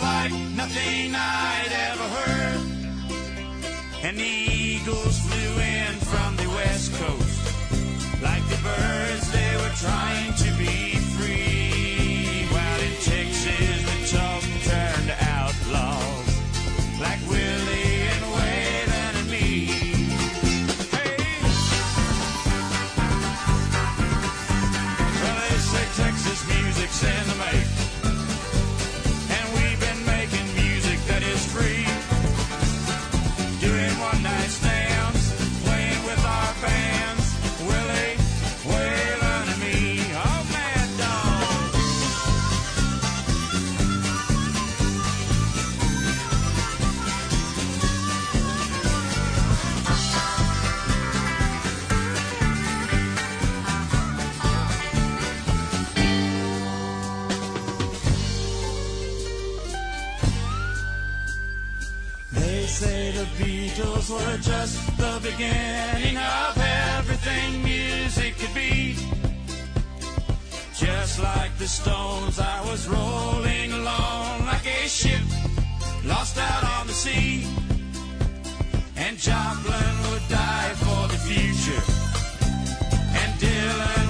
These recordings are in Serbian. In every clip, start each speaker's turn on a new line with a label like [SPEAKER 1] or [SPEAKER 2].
[SPEAKER 1] Like nothing I'd ever heard. And the eagles flew in from the west coast. Like the birds, they were trying to be Beatles were just the beginning of everything music could be. Just like the Stones, I was rolling along like a ship lost out on the sea. And Joplin would die for the future. And Dylan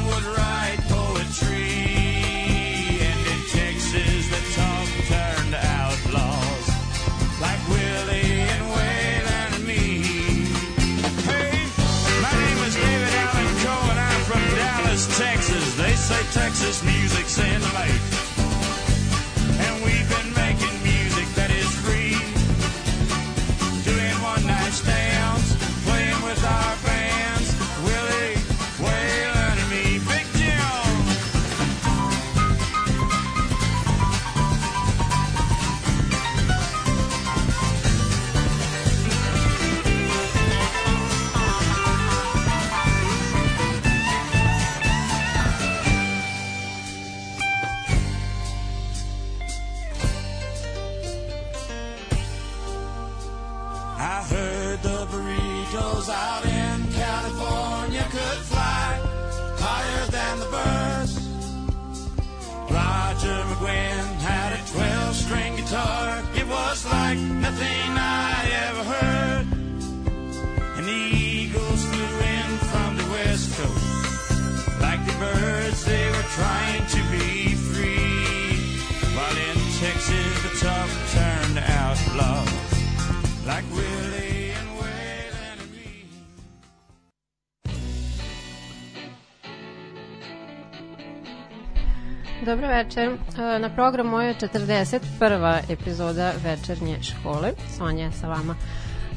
[SPEAKER 2] Dobro večer. E, Na programu je 41. epizoda večernje škole. Sonja je sa vama.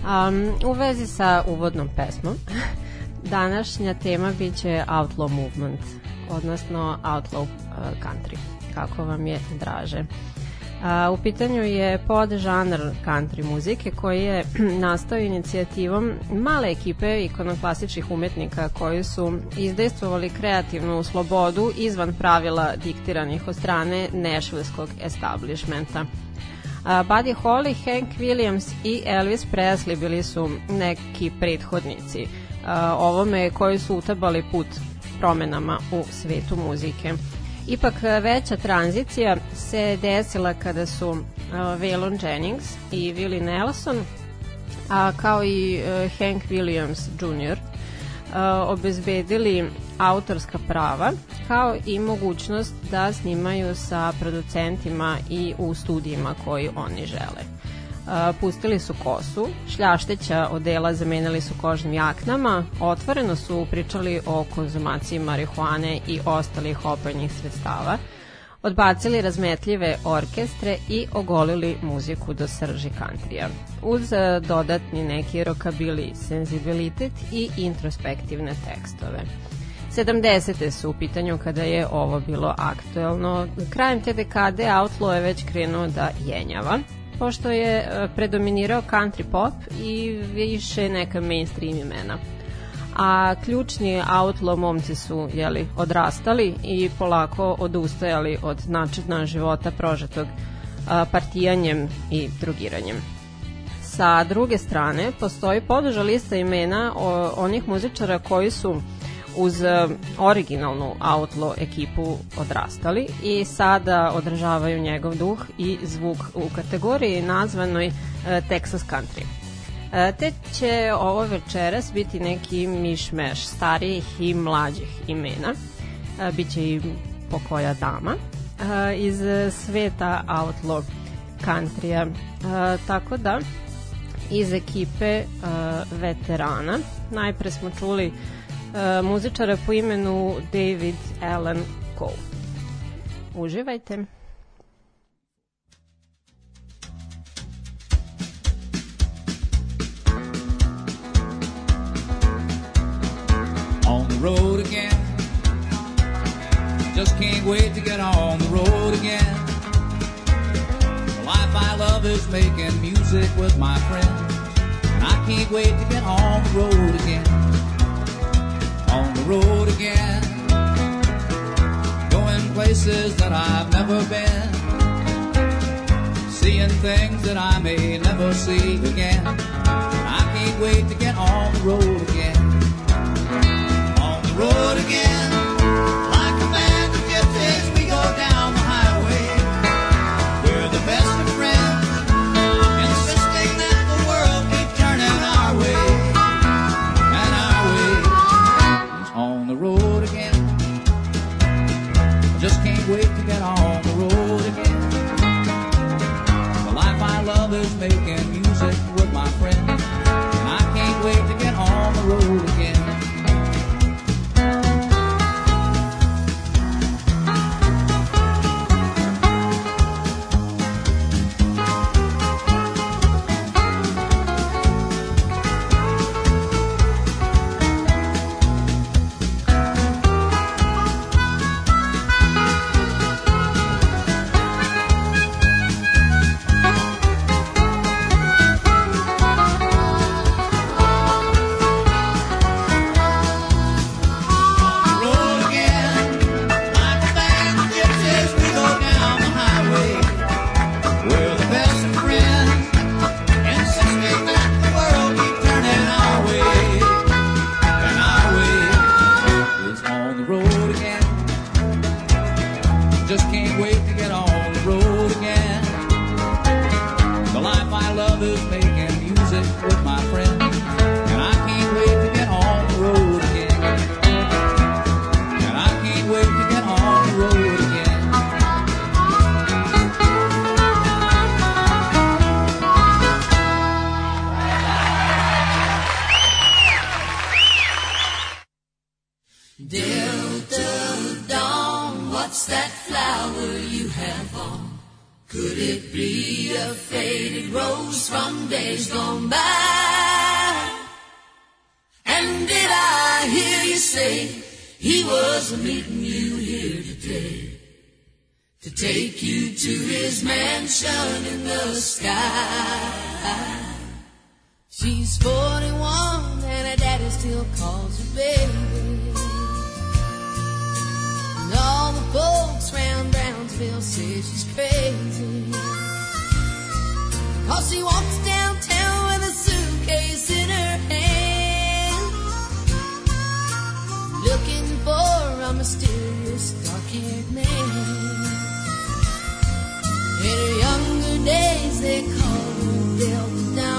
[SPEAKER 2] Um, u vezi sa uvodnom pesmom, današnja tema biće Outlaw Movement, odnosno Outlaw uh, Country, kako vam je draže. A, u pitanju je podžanr country muzike koji je nastao inicijativom male ekipe ikonoklasičnih umetnika koji su izdejstvovali kreativnu slobodu izvan pravila diktiranih od strane nešvilskog establishmenta. A, Buddy Holly, Hank Williams i Elvis Presley bili su neki prethodnici a, ovome koji su utabali put promenama u svetu muzike. Ipak veća tranzicija se desila kada su uh, Waylon Jennings i Willie Nelson, a kao i uh, Hank Williams Jr. Uh, obezbedili autorska prava kao i mogućnost da snimaju sa producentima i u studijima koji oni žele. Pustili su kosu, šljašteća odela zamenili su kožnim jaknama, otvoreno su pričali o konzumaciji marihuane i ostalih opojnih sredstava, odbacili razmetljive orkestre i ogolili muziku do srži kantrija, uz uh, dodatni neki rokabili senzibilitet i introspektivne tekstove. 70. su u pitanju kada je ovo bilo aktuelno. Krajem te dekade Outlaw je već krenuo da jenjava, pošto je e, predominirao country pop i više neka mainstream imena. A ključni Outlaw momci su jeli, odrastali i polako odustajali od načetna života prožetog partijanjem i drugiranjem. Sa druge strane, postoji poduža lista imena onih muzičara koji su uz e, originalnu Outlaw ekipu odrastali i sada održavaju njegov duh i zvuk u kategoriji nazvanoj e, Texas Country. E, te će ovo večeras biti neki mišmeš starijih i mlađih imena. Biće i pokoja dama iz sveta Outlaw Countrya. Tako da iz ekipe veterana najpre smo čuli E, muzičara po imenu David Allen Cole. Uživajte.
[SPEAKER 3] On the road again Just can't wait to get on the road again The life I love is making music with my friends And I can't wait to get on the road again on the road again, going places that I've never been, seeing things that I may never see again. I can't wait to get on the road again, on the road again.
[SPEAKER 4] Delta Dawn, what's that flower you have on? Could it be a faded rose from days gone by? And did I hear you say he was meeting you here today to take you to his mansion in the sky? She's 41 and her daddy still calls her baby. Folks round Brownsville say she's crazy. Cause she walks downtown with a suitcase in her hand. Looking for a mysterious dark-haired man. In her younger days they called her Delta Dawn.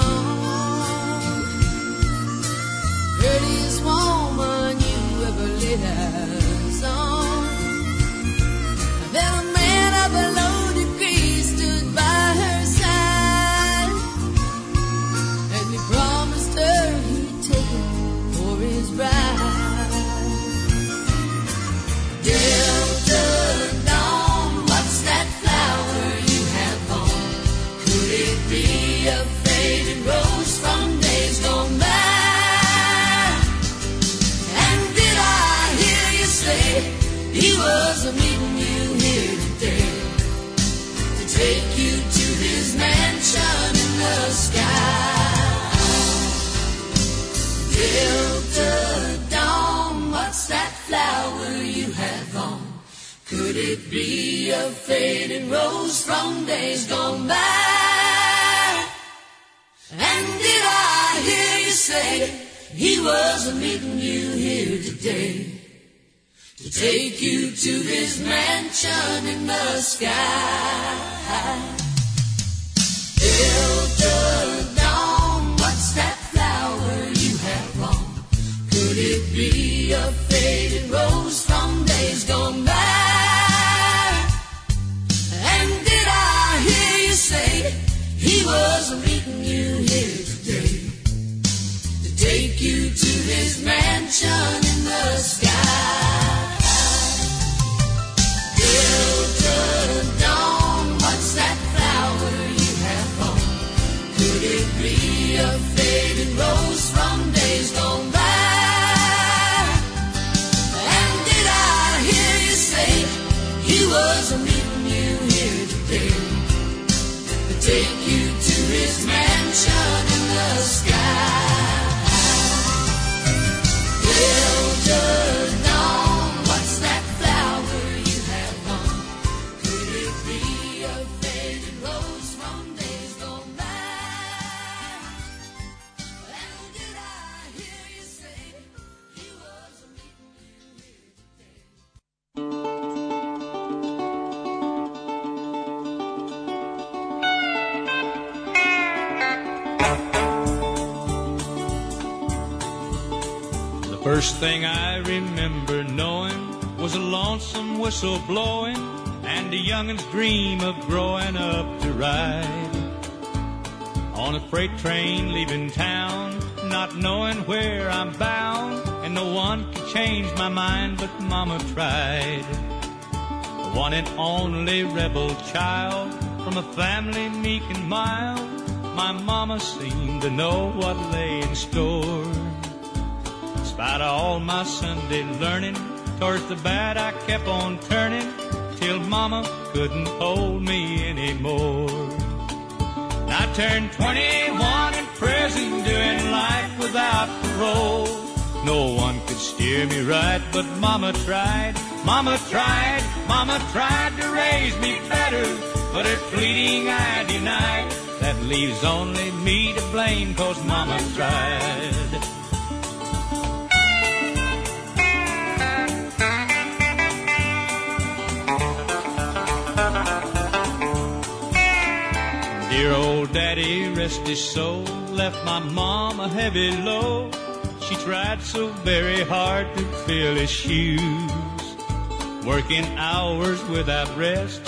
[SPEAKER 4] It be a faded rose from days gone by? And did I hear you say he was meeting you here today? To take you to his mansion in the sky. Elder
[SPEAKER 1] Johnny. Thing I remember knowing was a lonesome whistle blowing and a youngin's dream of growing up to ride on a freight train leaving town, not knowing where I'm bound, and no one could change my mind, but Mama tried. The one and only rebel child from a family meek and mild, my Mama seemed to know what lay in store. Spite all my Sunday learning, towards the bad I kept on turning till Mama couldn't hold me anymore. And I turned 21 in prison doing life without parole. No one could steer me right, but Mama tried, Mama tried, Mama tried to raise me better, but her pleading I denied. That leaves only me to blame, cause Mama tried. Old daddy, rest his soul, left my mom a heavy load. She tried so very hard to fill his shoes, working hours without rest,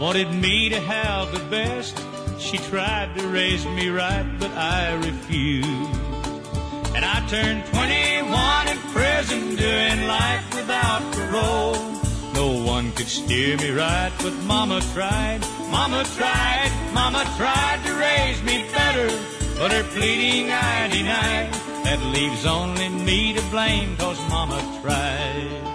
[SPEAKER 1] wanted me to have the best. She tried to raise me right, but I refused. And I turned 21 in prison doing life without parole. No one could steer me right, but Mama tried, Mama tried, Mama tried to raise me better, but her pleading I denied. That leaves only me to blame, cause Mama tried.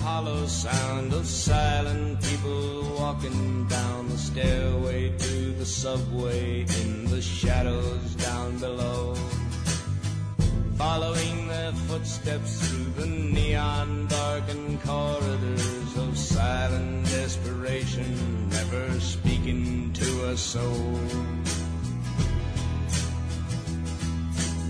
[SPEAKER 1] Hollow sound of silent people walking down the stairway to the subway in the shadows down below. Following their footsteps through the neon darkened corridors of silent desperation, never speaking to a soul.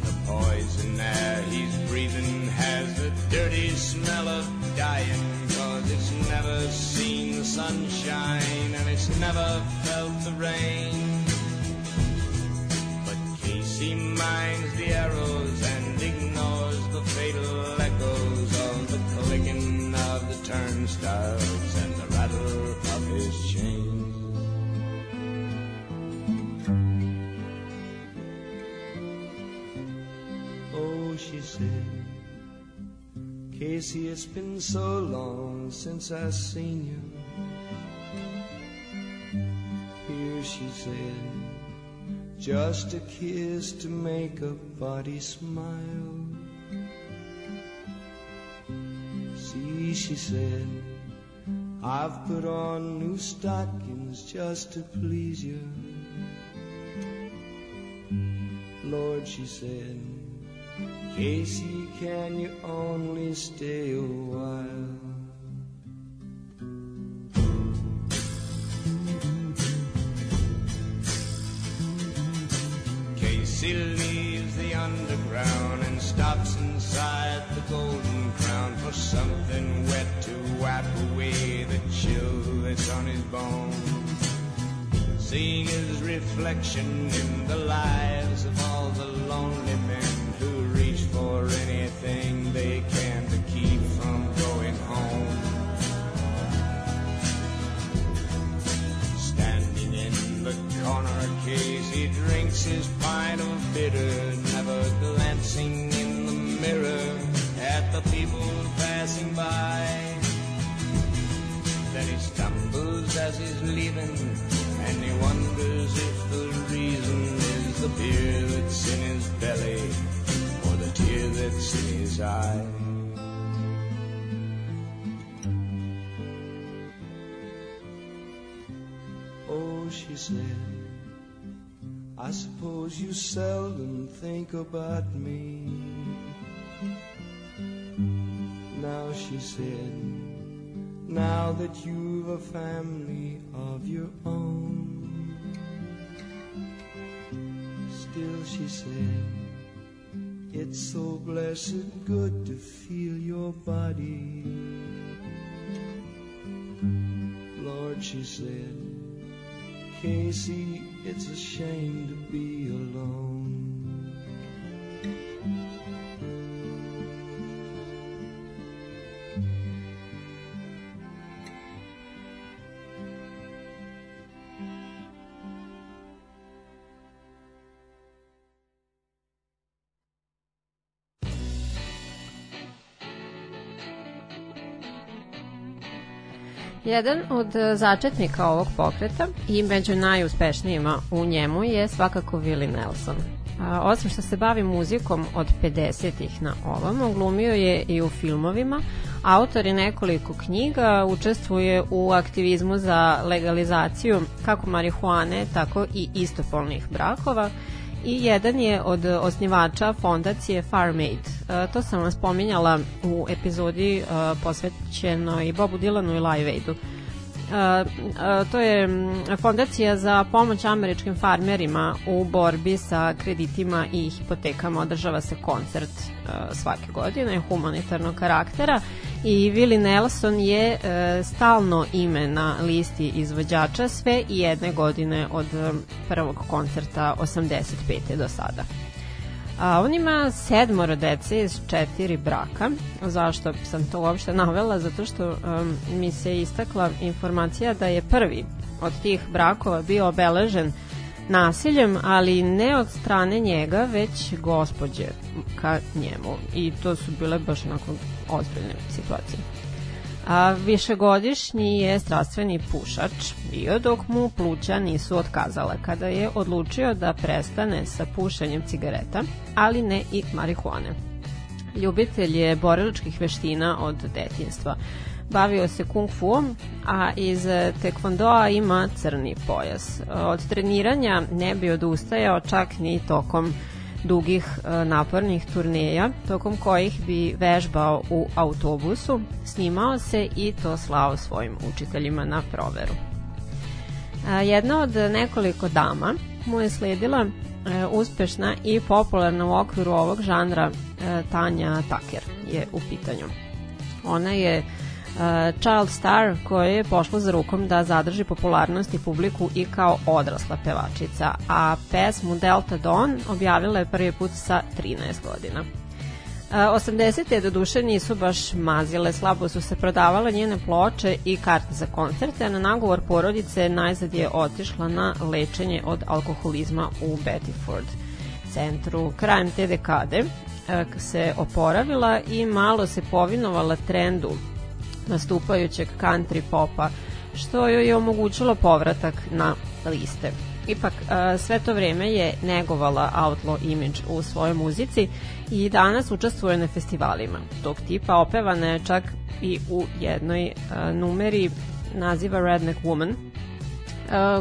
[SPEAKER 1] The poison air he's breathing has the dirty smell of dying Cause it's never seen the sunshine and it's never felt the rain. But Casey minds the arrows and ignores the fatal echoes Of the clicking of the turnstiles and the rattle of his chains Casey, it's been so long since I seen you. Here, she said, just a kiss to make a body smile.
[SPEAKER 5] see, she said, I've put on new stockings just to please you. Lord, she said, Casey, can you only stay a while?
[SPEAKER 6] Casey leaves the underground and stops inside the Golden Crown for something wet to wipe away the chill that's on his bones. Seeing his reflection in the lives drinks his pint of bitter, never glancing in the mirror at the people passing by. Then he stumbles as he's leaving, and he wonders if the reason is the beer that's in his belly or the tear that's in his eye.
[SPEAKER 5] Oh, she said, I suppose you seldom think about me. Now, she said, now that you've a family of your own. Still, she said, it's so blessed good to feel your body. Lord, she said, Casey, it's a shame to be alone.
[SPEAKER 2] Jedan od e, začetnika ovog pokreta i među najuspešnijima u njemu je svakako Willie Nelson. Osim što se bavi muzikom od 50-ih na ovom, glumio je i u filmovima, autor je nekoliko knjiga, učestvuje u aktivizmu za legalizaciju kako marihuane, tako i istopolnih brakova i jedan je od osnivača fondacije Farm Aid. E, to sam vam spominjala u epizodi e, posvećenoj Bobu Dylanu i Live Aidu. To je fondacija za pomoć američkim farmerima u borbi sa kreditima i hipotekama. Održava se koncert svake godine humanitarnog karaktera i Willie Nelson je e, stalno ime na listi izvođača sve i jedne godine od prvog koncerta 85. do sada. A, on ima sedmoro dece iz četiri braka. Zašto sam to uopšte navela? Zato što um, mi se istakla informacija da je prvi od tih brakova bio obeležen nasiljem, ali ne od strane njega, već gospođe ka njemu. I to su bile baš onako ozbiljne situacije. A višegodišnji je strastveni pušač bio dok mu pluća nisu otkazala kada je odlučio da prestane sa pušenjem cigareta, ali ne i marihuane. Ljubitelj je borilačkih veština od detinstva. Bavio se kung fuom, a iz tekvondoa ima crni pojas. Od treniranja ne bi odustajao čak ni tokom dugih e, napornih turneja, tokom kojih bi vežbao u autobusu, snimao se i to slao svojim učiteljima na proveru. E, jedna od nekoliko dama mu je sledila e, uspešna i popularna u okviru ovog žanra Tanja Taker je u pitanju. Ona je Child Star koje je pošlo za rukom da zadrži popularnost i publiku i kao odrasla pevačica, a pesmu Delta Dawn objavila je prvi put sa 13 godina. 80. do duše nisu baš mazile, slabo su se prodavale njene ploče i karte za koncerte, a na nagovor porodice najzad je otišla na lečenje od alkoholizma u Bettyford centru. Krajem te dekade se oporavila i malo se povinovala trendu nastupajućeg country popa, što joj je omogućilo povratak na liste. Ipak, e, sve to vreme je negovala outlaw image u svojoj muzici i danas učestvuje na festivalima tog tipa. Opevana je čak i u jednoj e, numeri naziva Redneck Woman, e,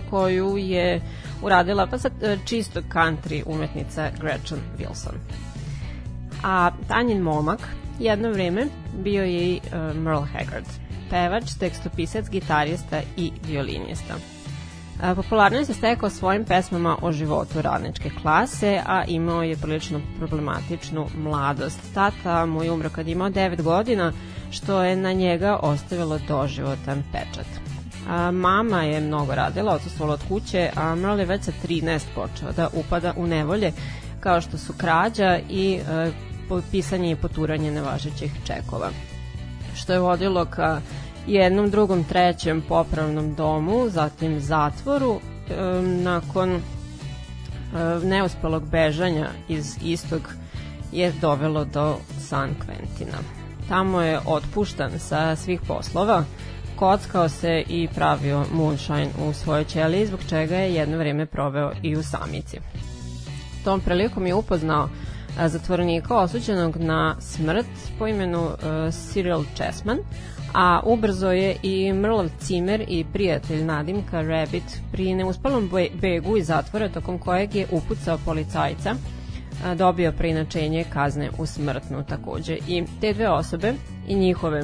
[SPEAKER 2] koju je uradila pa sad čisto country umetnica Gretchen Wilson. A Tanjin momak jedno vreme bio je i Merle Haggard, pevač, tekstopisac, gitarista i violinista. Popularno se stekao svojim pesmama o životu radničke klase, a imao je prilično problematičnu mladost. Tata mu je umro kad imao 9 godina, što je na njega ostavilo doživotan pečat. A, mama je mnogo radila, odsustvala od kuće, a Merle je već sa 13 počeo da upada u nevolje, kao što su krađa i e, pisanje i poturanje nevažećih čekova. Što je vodilo ka jednom, drugom, trećem popravnom domu, zatim zatvoru. E, nakon e, neuspelog bežanja iz istog je dovelo do San Quentina. Tamo je otpuštan sa svih poslova, kockao se i pravio moonshine u svojoj ćeliji, zbog čega je jedno vreme proveo i u samici. Tom prilikom je upoznao zatvornika osuđenog na smrt po imenu uh, Cyril Chessman, a ubrzo je i Mrlov cimer i prijatelj Nadimka Rabbit pri neuspalom begu iz zatvora tokom kojeg je upucao policajca dobio preinačenje kazne u smrtnu takođe i te dve osobe i njihove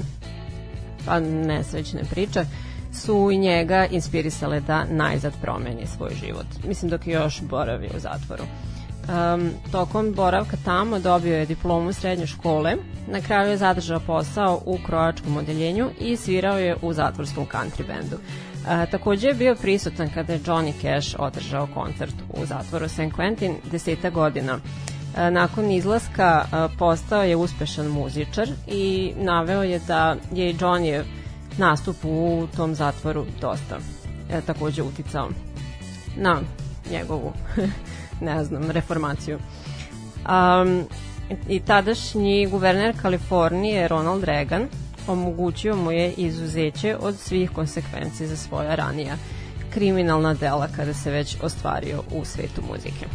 [SPEAKER 2] pa nesrećne priče su i njega inspirisale da najzad promeni svoj život. Mislim dok je još boravio u zatvoru. Um, tokom boravka tamo dobio je diplomu srednje škole, na kraju je zadržao posao u kroačkom odeljenju i svirao je u zatvorskom country bandu. Uh, takođe je bio prisutan kada je Johnny Cash održao koncert u zatvoru St. Quentin deseta godina. Uh, nakon izlaska uh, postao je uspešan muzičar i naveo je da je Johnny nastup u tom zatvoru dosta uh, takođe uticao na njegovu ne znam, reformaciju. Um, I tadašnji guverner Kalifornije Ronald Reagan omogućio mu je izuzeće od svih konsekvenci za svoja ranija kriminalna dela kada se već ostvario u svetu muzike.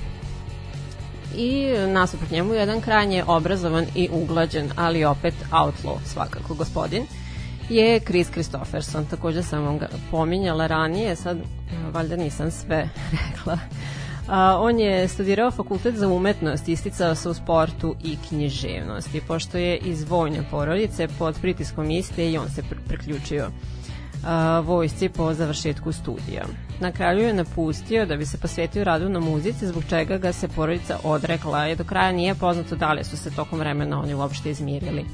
[SPEAKER 2] I nasuprot njemu jedan krajnje obrazovan i uglađen, ali opet outlaw svakako gospodin, je Chris Christopherson. Takođe sam vam ga pominjala ranije, sad valjda nisam sve rekla. A, on je studirao fakultet za umetnost, isticao se u sportu i književnosti. Pošto je iz vojne porodice, pod pritiskom iste i on se preključio a, vojsci po završetku studija. Na kraju je napustio da bi se posvetio radu na muzici, zbog čega ga se porodica odrekla i do kraja nije poznato da li su se tokom vremena oni uopšte izmirili.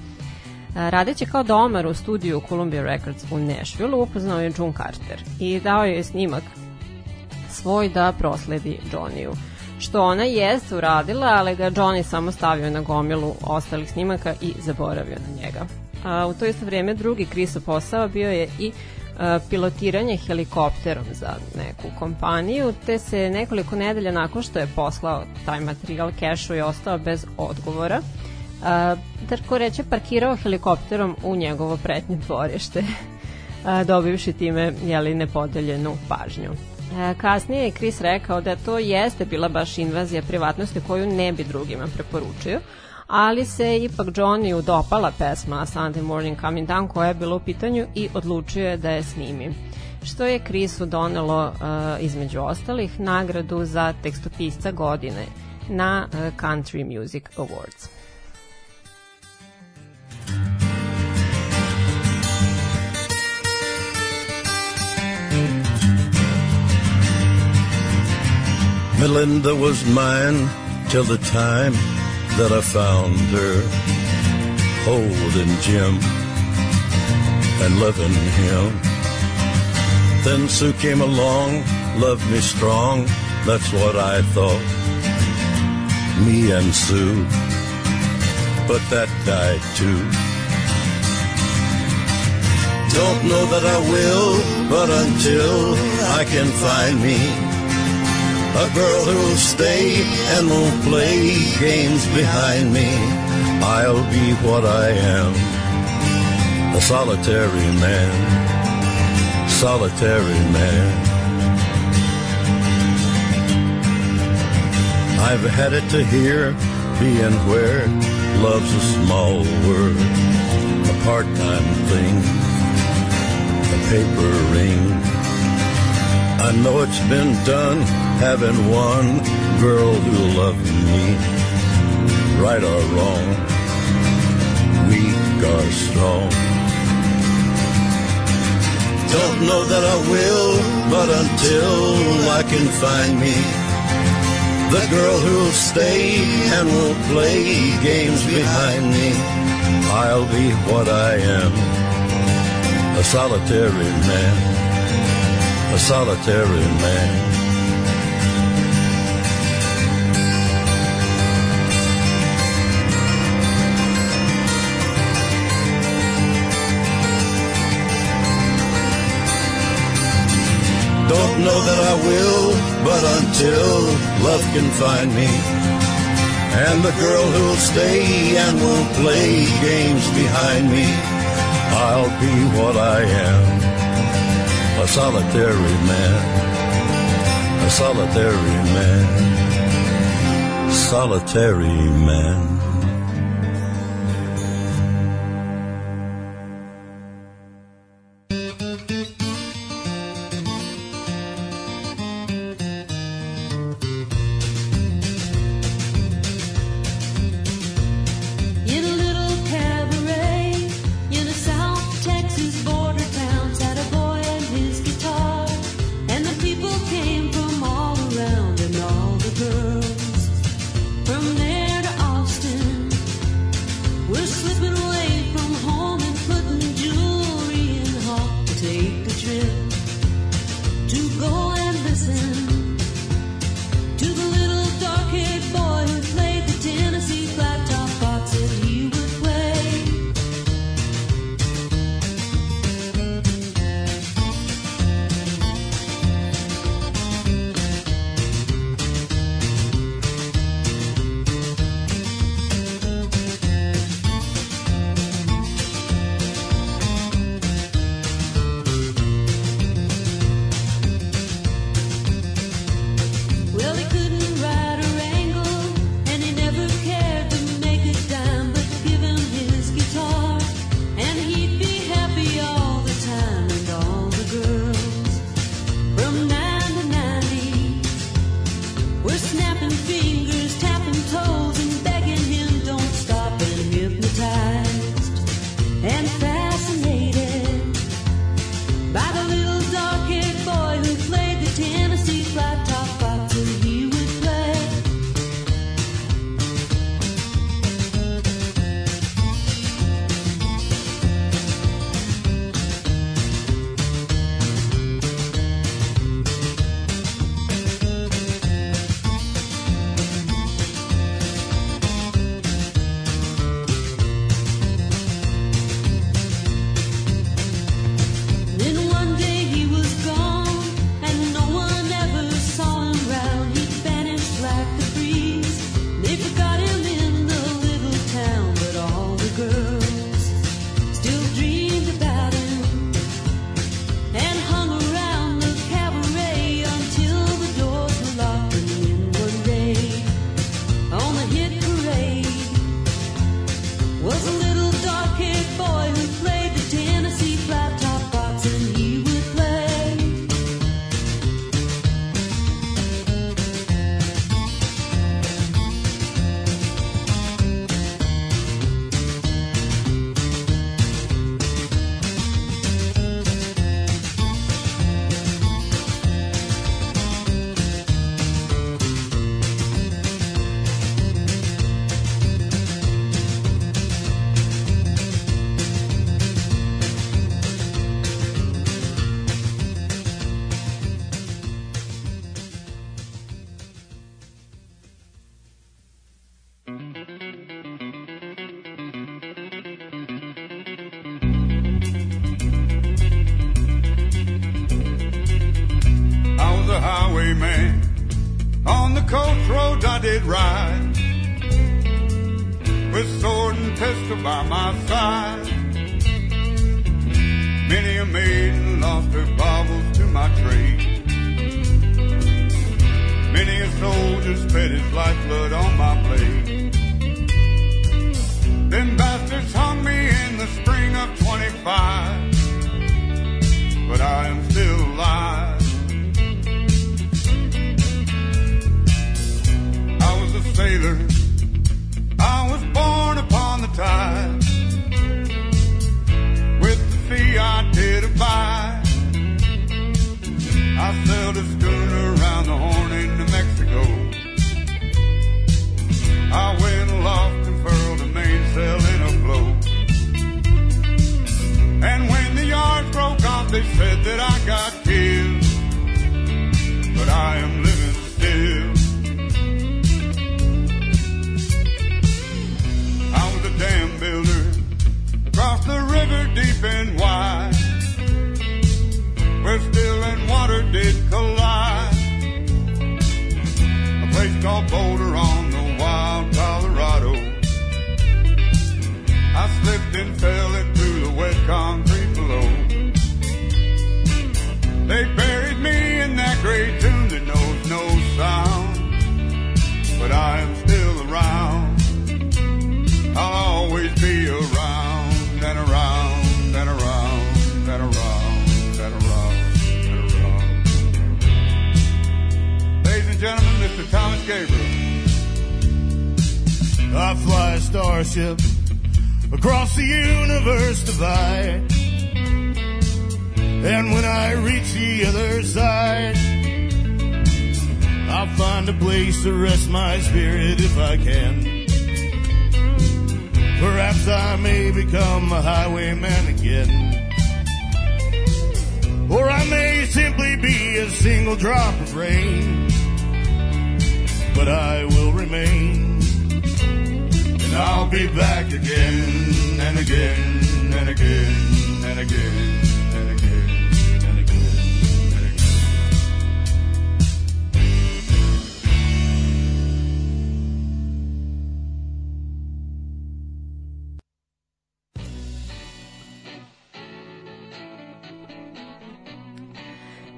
[SPEAKER 2] Radeći kao domar u studiju Columbia Records u Nashville upoznao je June Carter i dao je snimak svoj da prosledi Johnny-u što ona jeste uradila, ali ga Johnny samo stavio na gomilu ostalih snimaka i zaboravio na njega. A, u to isto vrijeme drugi Chriso posao bio je i pilotiranje helikopterom za neku kompaniju, te se nekoliko nedelja nakon što je poslao taj materijal kešu i ostao bez odgovora, a, tako reće parkirao helikopterom u njegovo pretnje dvorište, dobivši time jeli, nepodeljenu pažnju. E, kasnije je Chris rekao da to jeste bila baš invazija privatnosti koju ne bi drugima preporučio, ali se ipak Johnny dopala pesma Sunday Morning Coming Down koja je bila u pitanju i odlučio je da je snimi što je Chrisu donelo uh, između ostalih nagradu za tekstopisca godine na uh, Country Music Awards.
[SPEAKER 7] Melinda was mine till the time that I found her holding Jim and loving him. Then Sue came along, loved me strong, that's what I thought. Me and Sue, but that died too. Don't know that I will, but until I can find me a girl who'll stay and won't play games behind me. I'll be what I am, a solitary man, solitary man.
[SPEAKER 4] I've had it to hear, being where love's a small word, a part-time thing, a paper ring. I know it's been done having one girl who loved me, right or wrong, weak or strong. Don't know that I will, but until I can find me the girl who'll stay and will play games behind me, I'll be what I am, a solitary man, a solitary man. Don't know that I will, but until love can find me, and the girl who'll stay and won't play games behind me, I'll be what I am, a solitary man, a solitary man, solitary man.
[SPEAKER 8] Coast roads I did ride. With sword and pistol by my side. Many a maiden lost her baubles to my trade. Many a soldier sped his lifeblood on my blade. Them bastards hung me in the spring of 25, but I am still alive. Sailor, I was born upon the tide. With the sea I did abide. I sailed a schooner around the Horn in New Mexico. I went aloft and furled a mainsail in a blow. And when the yards broke off, they said that I got Gabriel.
[SPEAKER 9] I fly a starship across the universe divide. And when I reach the other side, I'll find a place to rest my spirit if I can. Perhaps I may become a highwayman again. Or I may simply be a single drop of rain. But I will remain. And I'll be back again and again and again and again and again and again and again.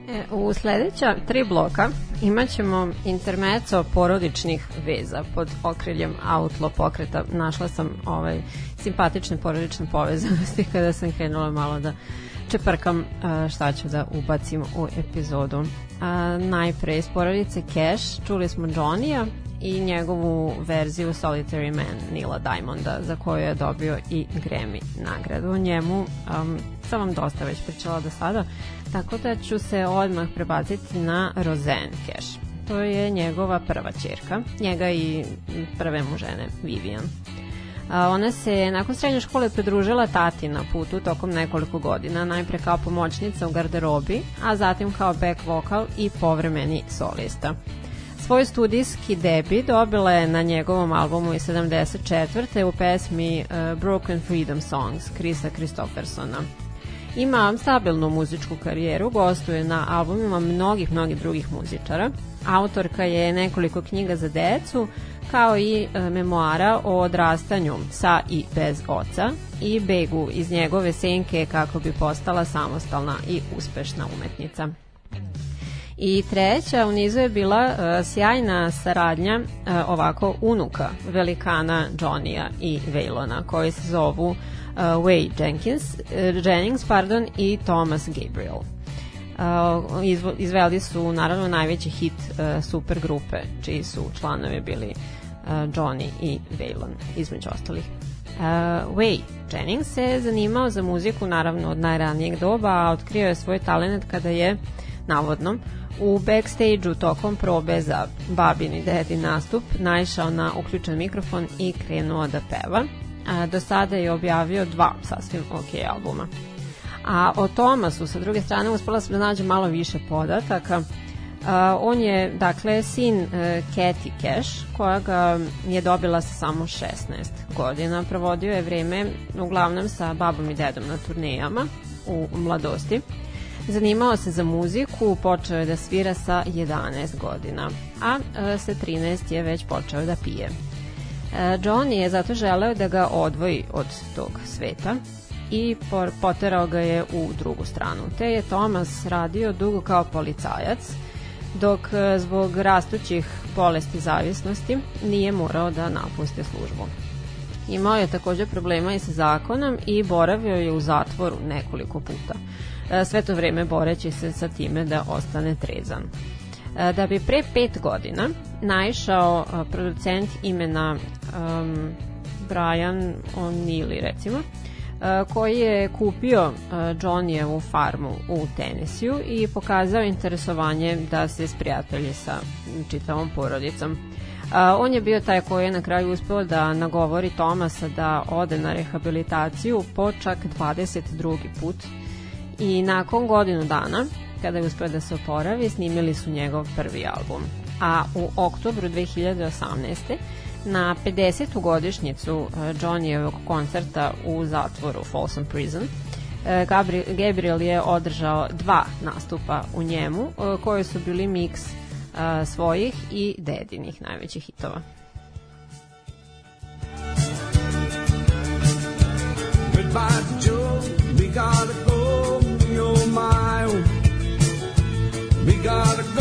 [SPEAKER 2] E, u sledeća tri bloka imat ćemo intermeco porodičnih veza pod okriljem Outlaw pokreta. Našla sam ovaj simpatične porodične povezanosti kada sam krenula malo da čeprkam a, šta ću da ubacim u epizodu. A, najpre iz porodice Cash čuli smo Johnny-a i njegovu verziju Solitary Man Nila Diamonda za koju je dobio i Grammy nagradu. Njemu um, sam vam dosta već pričala do sada, tako da ću se odmah prebaciti na Roseanne Cash. To je njegova prva čerka, njega i prve mu žene, Vivian. A, ona se nakon srednje škole pridružila tati na putu tokom nekoliko godina, najpre kao pomoćnica u garderobi, a zatim kao back vokal i povremeni solista. Svoj studijski debi dobila je na njegovom albumu iz 74. u pesmi uh, Broken Freedom Songs Krisa Kristoffersona. Ima stabilnu muzičku karijeru, gostuje na albumima mnogih, mnogih drugih muzičara. Autorka je nekoliko knjiga za decu, kao i e, memoara o odrastanju sa i bez oca i begu iz njegove senke kako bi postala samostalna i uspešna umetnica. I treća u nizu je bila uh, sjajna saradnja uh, ovako unuka velikana Johnny-a i Waylona koji se zovu uh, Way Jenkins, uh, Jennings pardon, i Thomas Gabriel. Uh, izveli su naravno najveći hit uh, super grupe čiji su članovi bili uh, Johnny i Waylon između ostalih. Uh, Way Jennings se zanimao za muziku naravno od najranijeg doba, a otkrio je svoj talent kada je navodno u backstage-u tokom probe za babin i dedin nastup naišao na uključen mikrofon i krenuo da peva. A, do sada je objavio dva sasvim ok albuma. A o Tomasu sa druge strane uspela sam da nađem malo više podataka. Uh, on je, dakle, sin uh, Cathy Cash, koja ga je dobila sa samo 16 godina. Provodio je vreme uglavnom sa babom i dedom na turnejama u mladosti. Zanimao se za muziku, počeo je da svira sa 11 godina, a e, sa 13 je već počeo da pije. E, Johnny je zato želeo da ga odvoji od tog sveta i poterao ga je u drugu stranu. Te je Thomas radio dugo kao policajac, dok e, zbog rastućih bolesti zavisnosti nije morao da napusti službu. Imao je takođe problema i sa zakonom i boravio je u zatvoru nekoliko puta. E, Sve to vreme boreći se sa time da ostane trezan. E, Da bi pre pet godina naišao e, producent imena um, Brian O'Neilly recimo, e, koji je kupio Johnnyjevu farmu u Tenesiju i pokazao interesovanje da se sprijatelji sa čitavom porodicom. On je bio taj koji je na kraju uspeo da nagovori Tomasa da ode na rehabilitaciju po čak 22. put i nakon godinu dana, kada je uspeo da se oporavi, snimili su njegov prvi album. A u oktobru 2018. na 50. godišnjicu eh, Johnnyjevog koncerta u zatvoru Folsom Prison, Gabri- Gabriel je održao dva nastupa u njemu, eh, koji su bili miks svojih i dedinih najvećih hitova.
[SPEAKER 10] Goodbye, Joe. We gotta gotta go.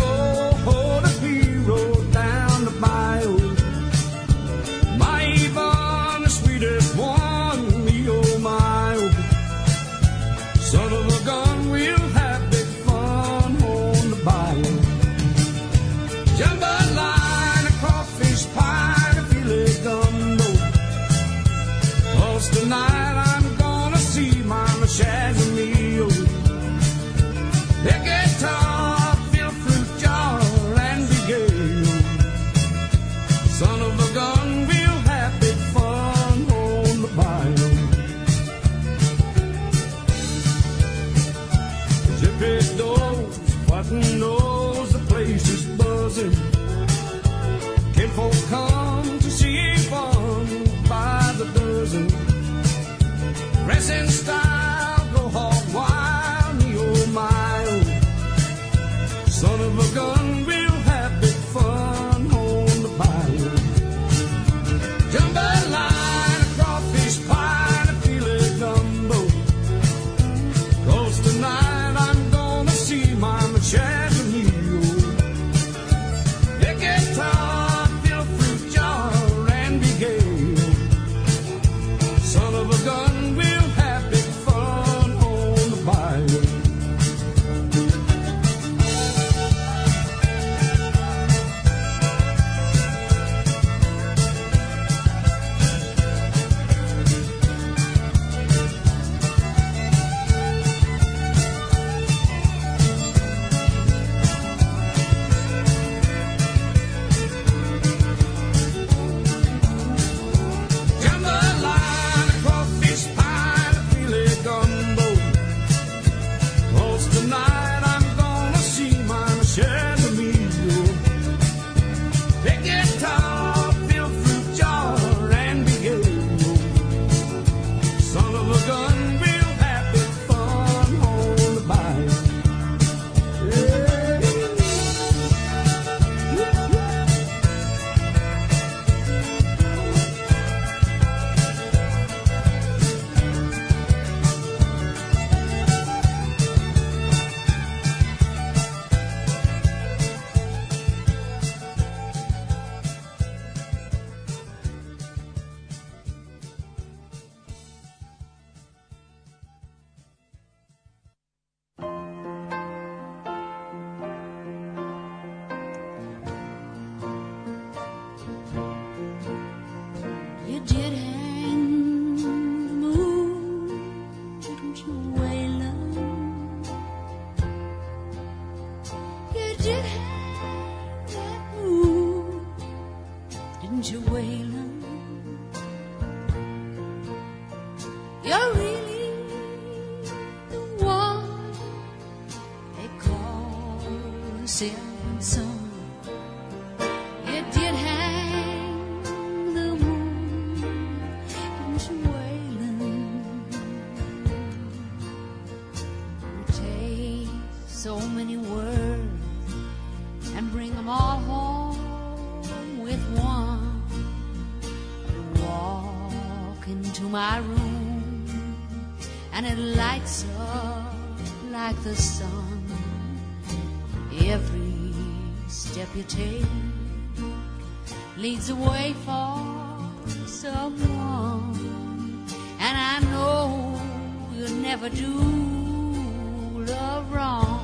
[SPEAKER 4] leads the way for someone. And I know you'll never do love wrong.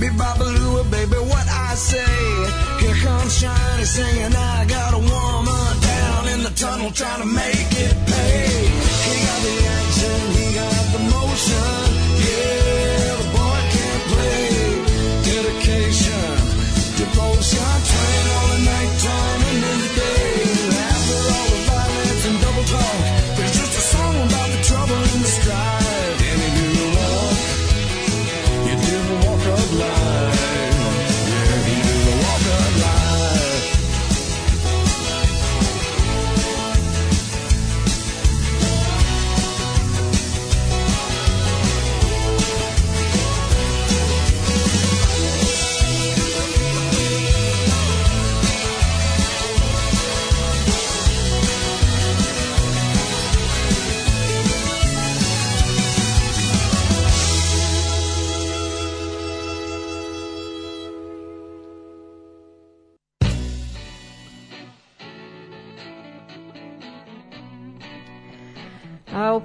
[SPEAKER 10] be Babaloo, baby, what I say. Here comes Shiny singing, I got a woman down in the tunnel trying to make.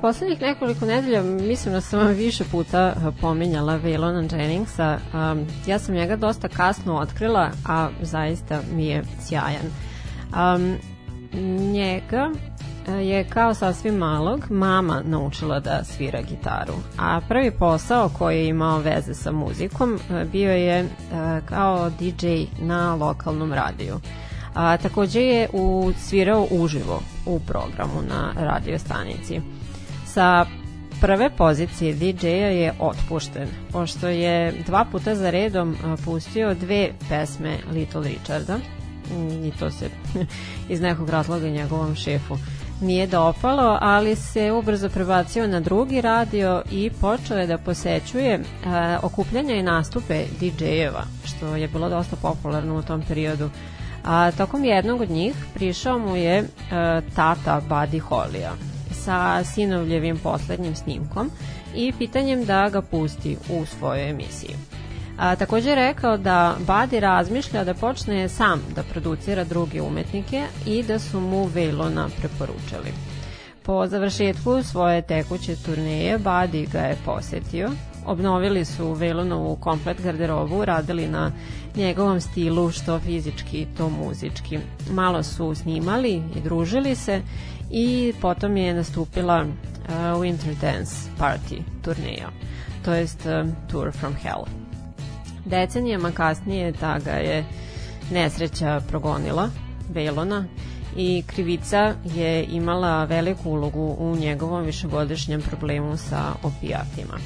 [SPEAKER 2] Poslednjih nekoliko nedelja mislim da sam vam više puta a, pominjala Waylona Jenningsa. A, ja sam njega dosta kasno otkrila, a zaista mi je sjajan. A, njega a, je kao sasvim malog mama naučila da svira gitaru. A prvi posao koji je imao veze sa muzikom a, bio je kao DJ na lokalnom radiju. A, takođe je u, svirao uživo u programu na radio stanici. Sa prve pozicije DJ-a je otpušten, pošto je dva puta za redom pustio dve pesme Little Richarda Mm, i to se iz nekog razloga njegovom šefu nije dopalo, ali se ubrzo prebacio na drugi radio i počeo je da posećuje a, okupljanja i nastupe DJ-eva, što je bilo dosta popularno u tom periodu. A tokom jednog od njih prišao mu je e, tata Buddy Hollija sa sinovljevim poslednjim snimkom i pitanjem da ga pusti u svojoj emisiji. A, takođe je rekao da Buddy razmišlja da počne sam da producira druge umetnike i da su mu Velona preporučili. Po završetku svoje tekuće turneje Buddy ga je posetio, obnovili su Velonovu komplet garderobu, radili na njegovom stilu što fizički, to muzički. Malo su snimali i družili se i potom je nastupila uh, Winter Dance Party turneja, to jest uh, Tour from Hell. Decenijama kasnije ta ga je nesreća progonila, Velona, i krivica je imala veliku ulogu u njegovom višegodišnjem problemu sa opijatima.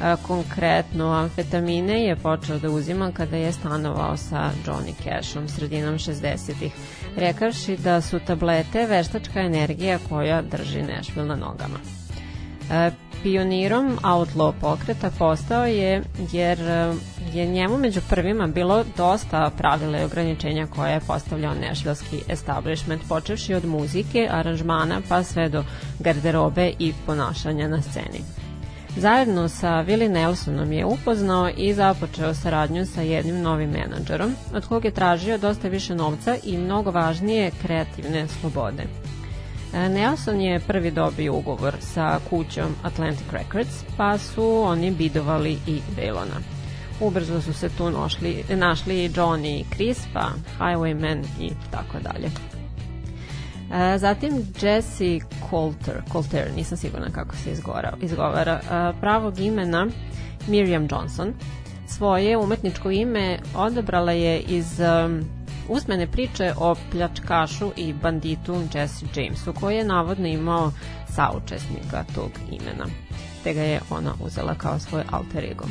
[SPEAKER 2] A, konkretno, amfetamine je počeo da uzima kada je stanovao sa Johnny Cashom sredinom 60-ih, rekavši da su tablete veštačka energija koja drži Nashville na nogama. E, pionirom outlaw pokreta postao je jer e, je njemu među prvima bilo dosta pravila i ograničenja koje je postavljao nešvilski establishment, počevši od muzike, aranžmana pa sve do garderobe i ponašanja na sceni. Zajedno sa Willie Nelsonom je upoznao i započeo saradnju sa jednim novim menadžerom, od kog je tražio dosta više novca i mnogo važnije kreativne slobode. E, Nelson je prvi dobio ugovor sa kućom Atlantic Records, pa su oni bidovali i Velona. Ubrzo su se tu našli, našli Johnny i Chris, pa Highwayman i tako dalje. E, zatim Jesse Coulter, Coulter, nisam sigurna kako se izgovara, izgovara e, pravog imena Miriam Johnson. Svoje umetničko ime odabrala je iz um, usmene priče o pljačkašu i banditu Jesse Jamesu, koji je navodno imao saučesnika tog imena, te ga je ona uzela kao svoj alter ego.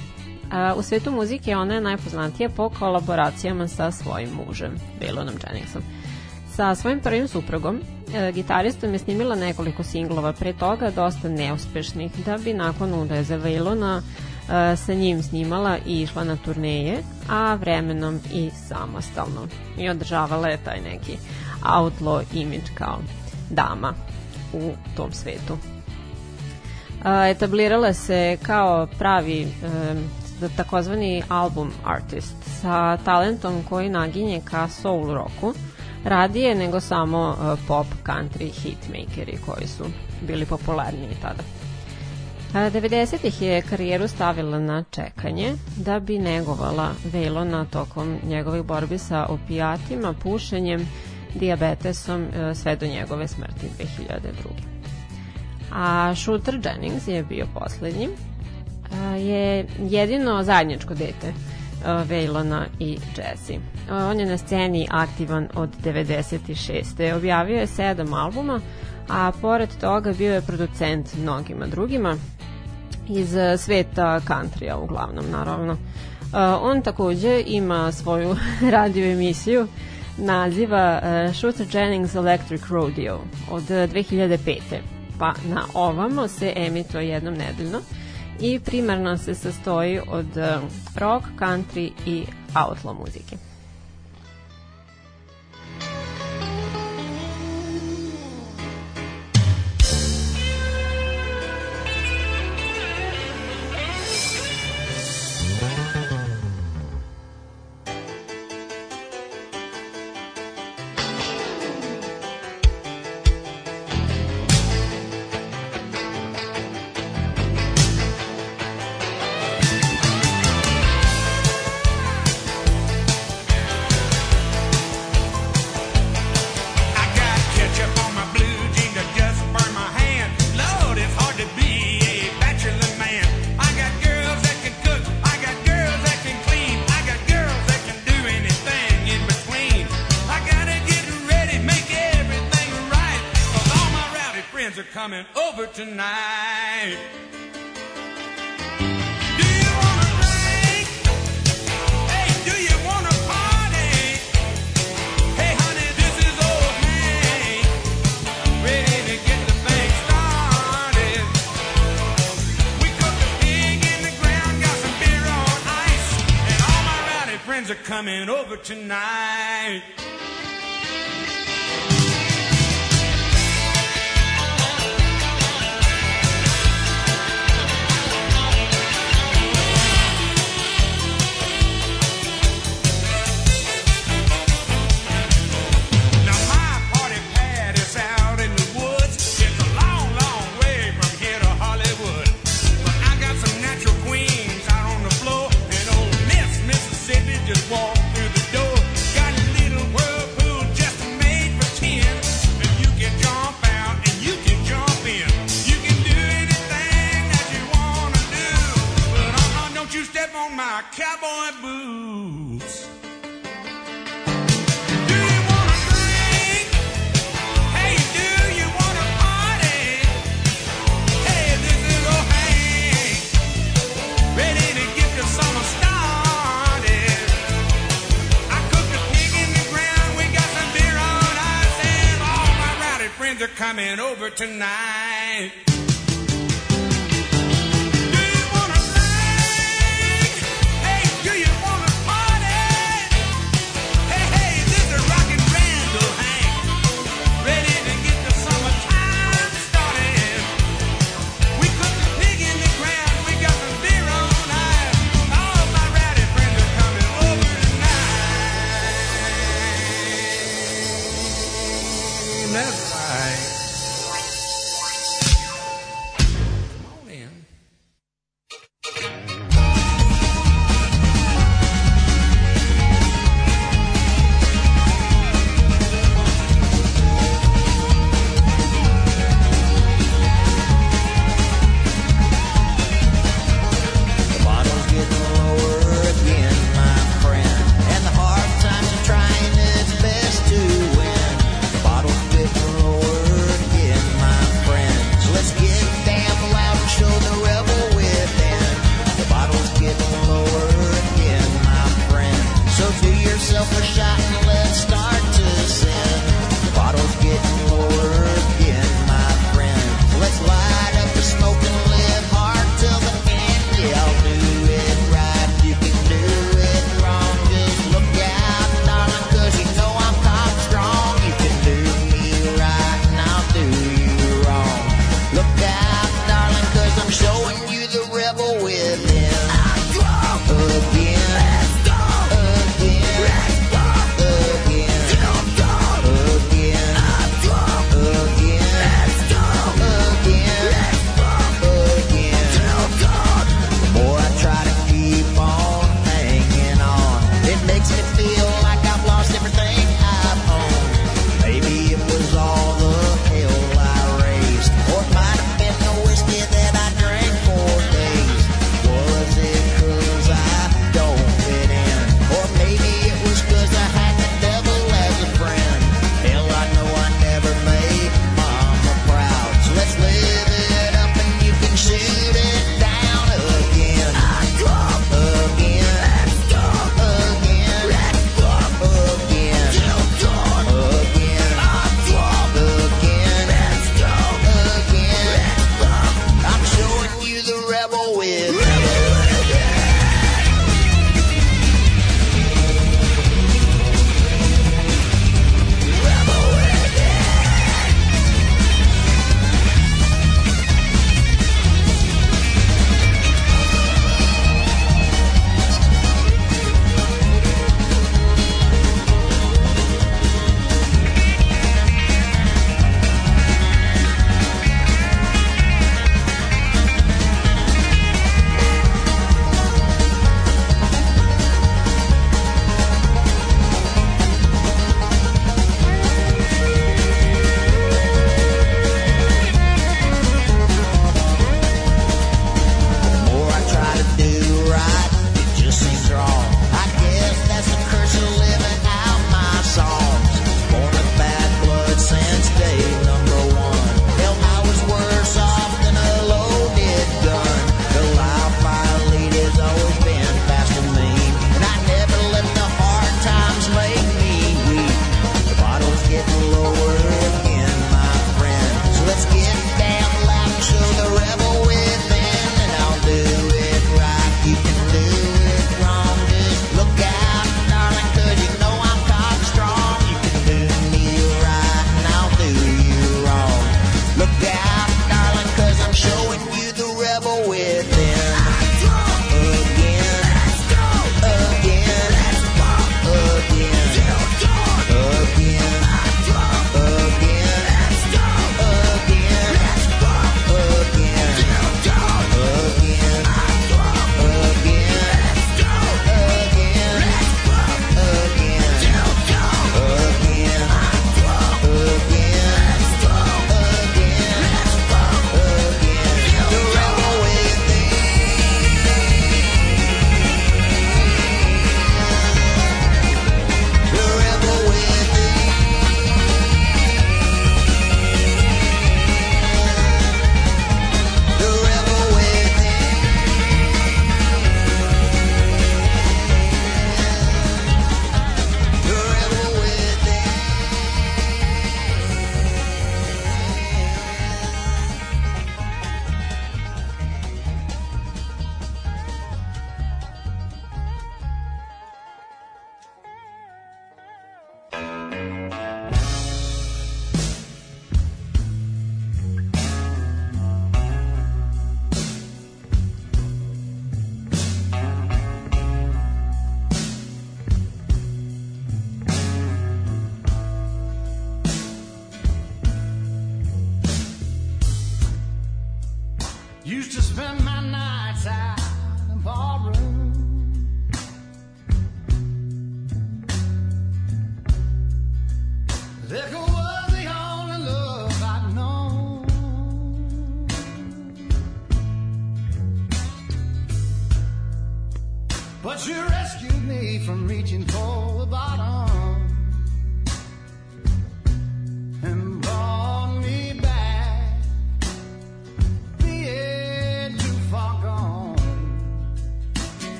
[SPEAKER 2] A, u svetu muzike ona je najpoznatija po kolaboracijama sa svojim mužem, Valonom Jenningsom. Sa svojim prvim suprugom, e, gitaristom je snimila nekoliko singlova, pre toga dosta neuspešnih, da bi nakon udaje za Valona e, sa njim snimala i išla na turneje, a vremenom i samostalno. I održavala je taj neki outlaw image kao dama u tom svetu. E, etablirala se kao pravi takozvani album artist sa talentom koji naginje ka soul rocku, radije nego samo uh, pop, country, hitmakeri koji su bili popularniji tada. 90-ih je karijeru stavila na čekanje da bi negovala Velona tokom njegovih borbi sa opijatima, pušenjem, diabetesom uh, sve do njegove smrti 2002. A Shooter Jennings je bio poslednji je jedino zajedničko dete Vejlona i Jesse. On je na sceni aktivan od 96. Objavio je sedam albuma, a pored toga bio je producent mnogima drugima iz sveta countrya uglavnom naravno. On takođe ima svoju radio emisiju naziva Shooter Jennings Electric Rodeo od 2005. Pa na ovamo se emituje jednom nedeljno i primarno se sastoji od eh, rock, country i outlaw muzike.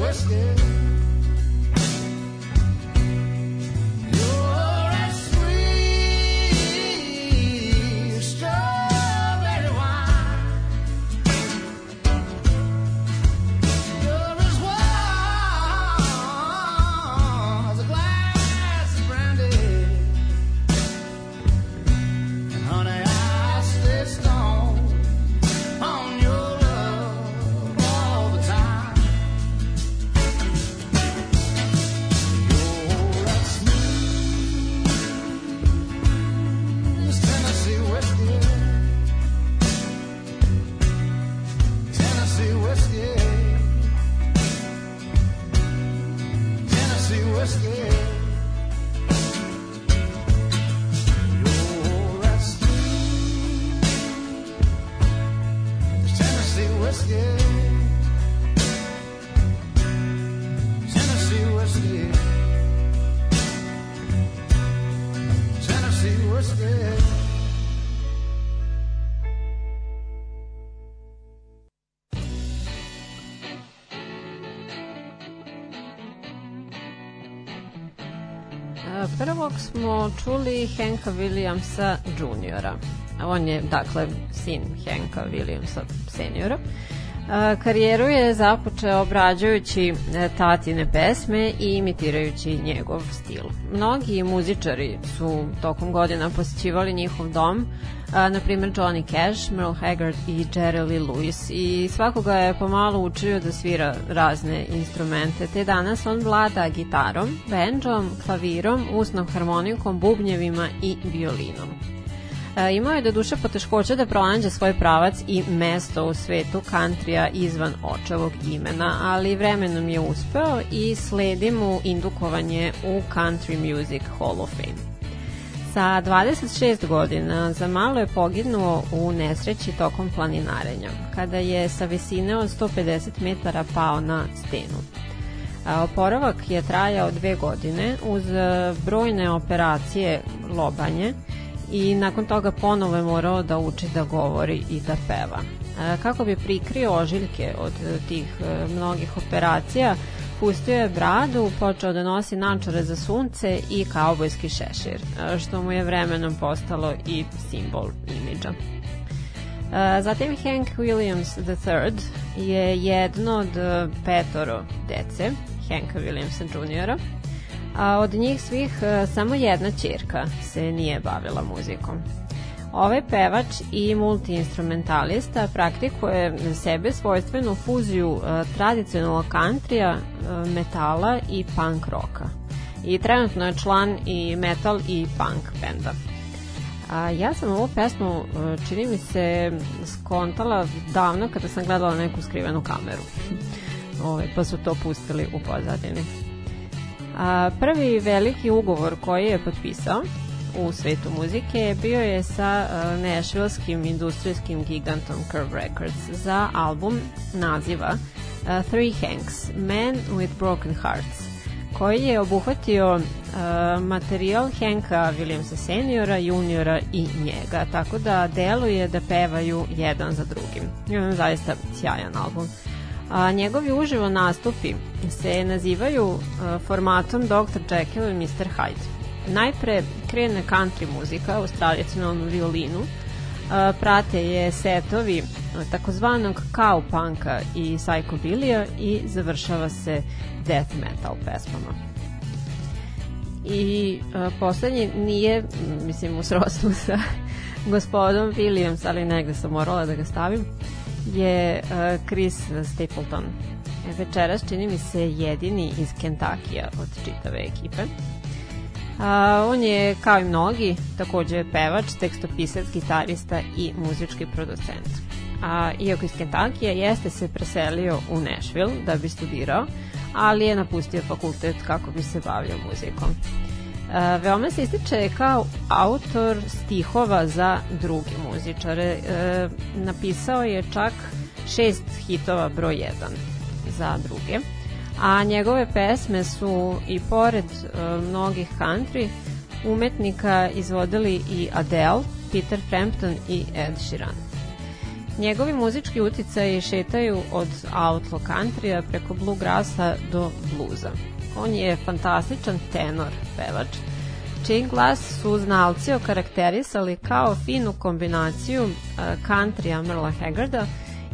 [SPEAKER 11] wasted. čuli Henka Williamsa juniora. On je, dakle, sin Henka Williamsa seniora.
[SPEAKER 2] Uh, Karijeru je započeo obrađujući e, tatine pesme i imitirajući njegov stil. Mnogi muzičari su tokom godina posjećivali njihov dom, na primjer Johnny Cash, Merle Haggard i Jerry Lee Lewis i svakoga je pomalo učio da svira razne instrumente, te danas on vlada gitarom, banjom, klavirom, usnom harmonikom, bubnjevima i violinom. E, imao je do duše poteškoća da pronađe svoj pravac i mesto u svetu kantrija izvan očevog imena, ali vremenom je uspeo i sledi mu indukovanje u Country Music Hall of Fame. Sa 26 godina za malo je poginuo u nesreći tokom planinarenja, kada je sa visine od 150 metara pao na stenu. A, Oporavak je trajao dve godine uz e, brojne operacije lobanje i nakon toga ponovo je morao da uči da govori i da peva. E, Kako bi prikrio ožiljke od tih e, mnogih operacija, pustio je bradu, počeo da nosi načare za sunce i kaubojski šešir, e, što mu je vremenom postalo i simbol imidža. Zatim Hank Williams III je jedno od petoro dece Hanka Williamsa Jr. A od njih svih e, samo jedna ćerka se nije bavila muzikom. Ovaj pevač i multiinstrumentalista praktikuje sebe svojstvenu fuziju e, tradicionalnog kantrija, e, metala i punk roka. I trenutno je član i metal i punk benda. A ja sam ovu pesmu, čini mi se, skontala davno kada sam gledala neku skrivenu kameru. Ove, pa su to pustili u pozadini. A, prvi veliki ugovor koji je potpisao u svetu muzike bio je sa uh, nešvilskim industrijskim gigantom Curve Records za album naziva uh, Three Hanks, Men with Broken Hearts, koji je obuhvatio uh, materijal Hanka Williamsa seniora, juniora i njega, tako da deluje da pevaju jedan za drugim. Jedan zaista sjajan album. A, njegovi uživo nastupi se nazivaju uh, formatom Dr. Jekyll i Mr. Hyde najpre krene country muzika u tradicionalnom violinu, a, prate je setovi takozvanog cow punka i psychobilija i završava se death metal pesmama. I a, poslednji nije, mislim, u srodstvu sa gospodom Williams, ali negde sam morala da ga stavim, je a, Chris Stapleton. Večeras čini mi se jedini iz Kentakija od čitave ekipe. A, on je, kao i mnogi, takođe pevač, tekstopisac, gitarista i muzički producent. A, iako iz Kentakija jeste se preselio u Nashville da bi studirao, ali je napustio fakultet kako bi se bavio muzikom. E, veoma se ističe kao autor stihova za druge muzičare. E, napisao je čak šest hitova broj 1 za druge a njegove pesme su i pored uh, mnogih country umetnika izvodili i Adele, Peter Frampton i Ed Sheeran. Njegovi muzički uticaji šetaju od outlaw countrya preko bluegrassa do bluza. On je fantastičan tenor pevač, čiji glas su znalci okarakterisali kao finu kombinaciju uh, countrya Merla Haggarda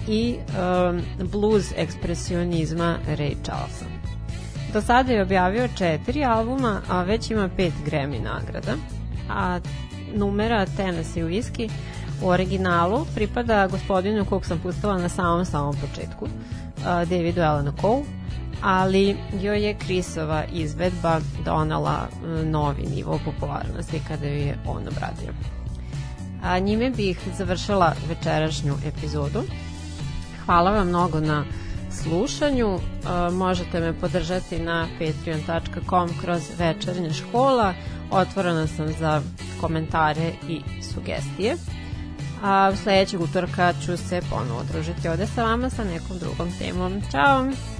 [SPEAKER 2] i um, blues ekspresionizma Ray Charlesa. Do sada je objavio četiri albuma, a već ima pet Grammy nagrada, a numera Tennessee Whiskey u originalu pripada gospodinu kog sam pustila na samom samom početku, uh, Davidu Elena Cole, ali joj je Chrisova izvedba donala uh, novi nivo popularnosti kada ju je on obradio. A njime bih završila večerašnju epizodu hvala vam mnogo na slušanju. E, možete me podržati na patreon.com kroz večernja škola. Otvorena sam za komentare i sugestije. A sledećeg utorka ću se ponovo družiti ovde sa vama sa nekom drugom temom. Ćao!